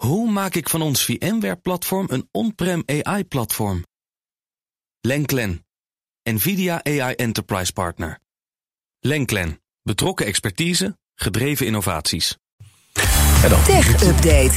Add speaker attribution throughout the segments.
Speaker 1: Hoe maak ik van ons VMware-platform een on-prem AI-platform? Lenklen, NVIDIA AI Enterprise Partner. Lenklen, betrokken expertise, gedreven innovaties.
Speaker 2: En dan.
Speaker 3: Tech Update.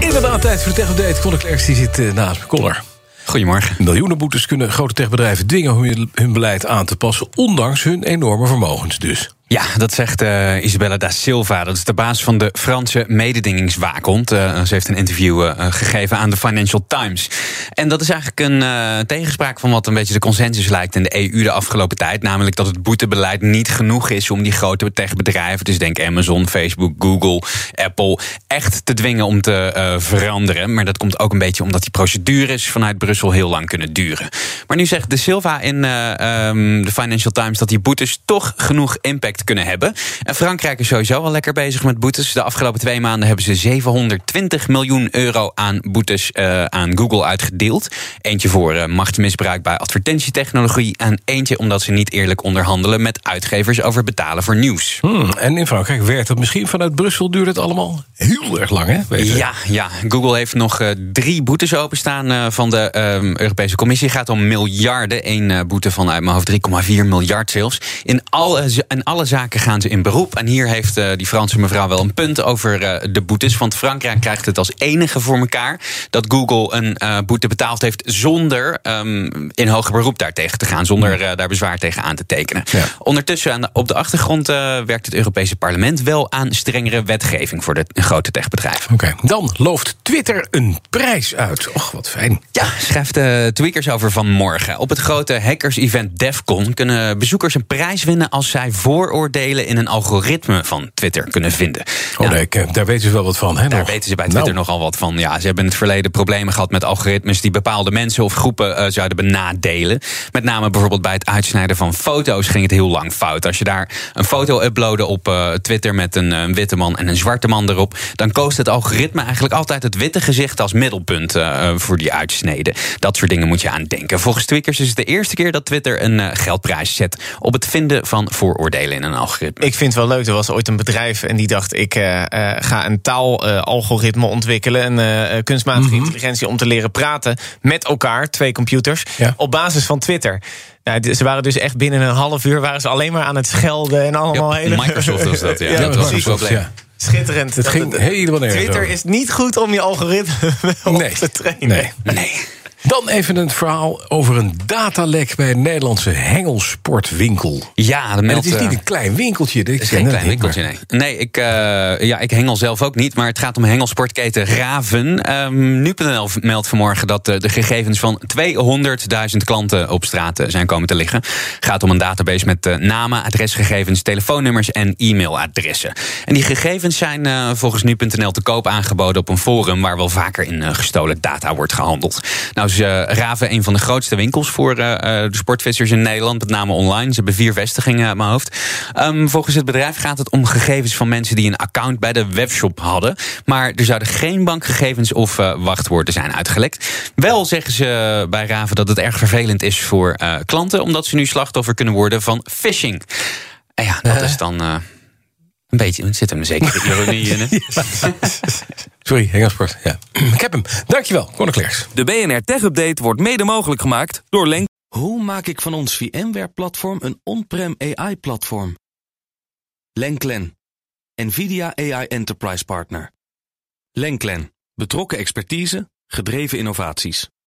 Speaker 2: Inderdaad, tijd voor de Tech Update. Conor Klerks die zit uh, naast me. Connor.
Speaker 4: Goedemorgen.
Speaker 2: Miljoenen boetes kunnen grote techbedrijven dwingen hun, hun beleid aan te passen, ondanks hun enorme vermogens dus.
Speaker 4: Ja, dat zegt uh, Isabella da Silva. Dat is de baas van de Franse mededingingswaakhond. Uh, ze heeft een interview uh, gegeven aan de Financial Times. En dat is eigenlijk een tegenspraak van wat een beetje de consensus lijkt in de EU de afgelopen tijd. Namelijk dat het boetebeleid niet genoeg is om die grote techbedrijven, dus denk Amazon, Facebook, Google, Apple, echt te dwingen om te veranderen. Maar dat komt ook een beetje omdat die procedures vanuit Brussel heel lang kunnen duren. Maar nu zegt de Silva in um, de Financial Times dat die boetes toch genoeg impact kunnen hebben. En Frankrijk is sowieso al lekker bezig met boetes. De afgelopen twee maanden hebben ze 720 miljoen euro aan boetes uh, aan Google uitgedeeld. Eentje voor uh, machtsmisbruik bij advertentietechnologie. En eentje omdat ze niet eerlijk onderhandelen met uitgevers over betalen voor nieuws.
Speaker 2: Hmm, en in Frankrijk werkt dat misschien vanuit Brussel duurt het allemaal heel erg lang, hè?
Speaker 4: Weet ja, ja, Google heeft nog uh, drie boetes openstaan van de Europese Commissie. Het gaat om miljarden. Eén boete van uit mijn hoofd 3,4 miljard zelfs. In alle, in alle zaken gaan ze in beroep. En hier heeft uh, die Franse mevrouw wel een punt over uh, de boetes. Want Frankrijk krijgt het als enige voor elkaar dat Google een uh, boete betaald heeft zonder um, in hoger beroep daartegen te gaan. Zonder daar bezwaar tegen aan te tekenen. Ja. Ondertussen aan de, op de achtergrond werkt het Europese parlement wel aan strengere wetgeving voor de grote techbedrijven.
Speaker 2: Oké, okay. dan looft Twitter een prijs uit. Och, wat fijn.
Speaker 4: Ja, schrijft de tweakers over vanmorgen. Op het grote hackers-event DEFCON kunnen bezoekers een prijs winnen als zij voor vooroordelen in een algoritme van Twitter kunnen vinden.
Speaker 2: Oh, ja, nee, daar weten ze wel wat van. Hè,
Speaker 4: daar
Speaker 2: nog?
Speaker 4: weten ze bij Twitter nou. nogal wat van. Ja, ze hebben in het verleden problemen gehad met algoritmes die bepaalde mensen of groepen uh, zouden benadelen. Met name bijvoorbeeld bij het uitsnijden van foto's ging het heel lang fout. Als je daar een foto uploadde op uh, Twitter met een, een, witte man en een zwarte man erop, dan koos het algoritme eigenlijk altijd het witte gezicht als middelpunt uh, voor die uitsneden. Dat soort dingen moet je aan denken. Volgens Twickers is het de eerste keer dat Twitter een geldprijs zet op het vinden van vooroordelen in een algoritme.
Speaker 5: Ik vind het wel leuk. Er was ooit een bedrijf en die dacht: ik uh, uh, ga een taalalgoritme ontwikkelen, een uh, kunstmatige mm -hmm. intelligentie om te leren praten met elkaar, twee computers, ja. op basis van Twitter. Nou, ze waren dus echt binnen een half uur waren ze alleen maar aan het schelden en allemaal
Speaker 4: ja,
Speaker 5: hele.
Speaker 4: Microsoft was dat, ja.
Speaker 5: ja
Speaker 4: dat was probleem. Ja.
Speaker 5: Schitterend.
Speaker 2: Het ging helemaal nergens
Speaker 5: Twitter
Speaker 2: over.
Speaker 5: is niet goed om je algoritme
Speaker 2: nee.
Speaker 5: te trainen.
Speaker 2: Nee.
Speaker 4: nee.
Speaker 2: Dan even een verhaal over een datalek bij een Nederlandse hengelsportwinkel.
Speaker 4: Ja, dat meldt,
Speaker 2: het is niet een klein winkeltje.
Speaker 4: Het is geen klein winkeltje, nee. Nee, ik, uh, ja, ik hengel zelf ook niet, maar het gaat om hengelsportketen Raven. Um, Nu.nl meldt vanmorgen dat de, de gegevens van 200.000 klanten op straat zijn komen te liggen. Het gaat om een database met namen, adresgegevens, telefoonnummers en e-mailadressen. En die gegevens zijn uh, volgens Nu.nl te koop aangeboden op een forum waar wel vaker in gestolen data wordt gehandeld. Nou, is uh, Raven een van de grootste winkels voor uh, de sportvissers in Nederland, met name online. Ze hebben vier vestigingen uit mijn hoofd. Um, volgens het bedrijf gaat het om gegevens van mensen die een account bij de webshop hadden. Maar er zouden geen bankgegevens of uh, wachtwoorden zijn uitgelekt. Wel zeggen ze bij Raven dat het erg vervelend is voor klanten, omdat ze nu slachtoffer kunnen worden van phishing. En ja, dat is dan. Een beetje, er zit er een zekere ironie in. Hè?
Speaker 2: Sorry, Hengelsport. Ja. Ik heb hem. Dankjewel, Conor Klerks.
Speaker 1: De BNR Tech Update wordt mede mogelijk gemaakt door Lenk. Hoe maak ik van ons VMware-platform een on-prem AI-platform? Lenklen, NVIDIA AI Enterprise Partner. Lenklen, betrokken expertise, gedreven innovaties.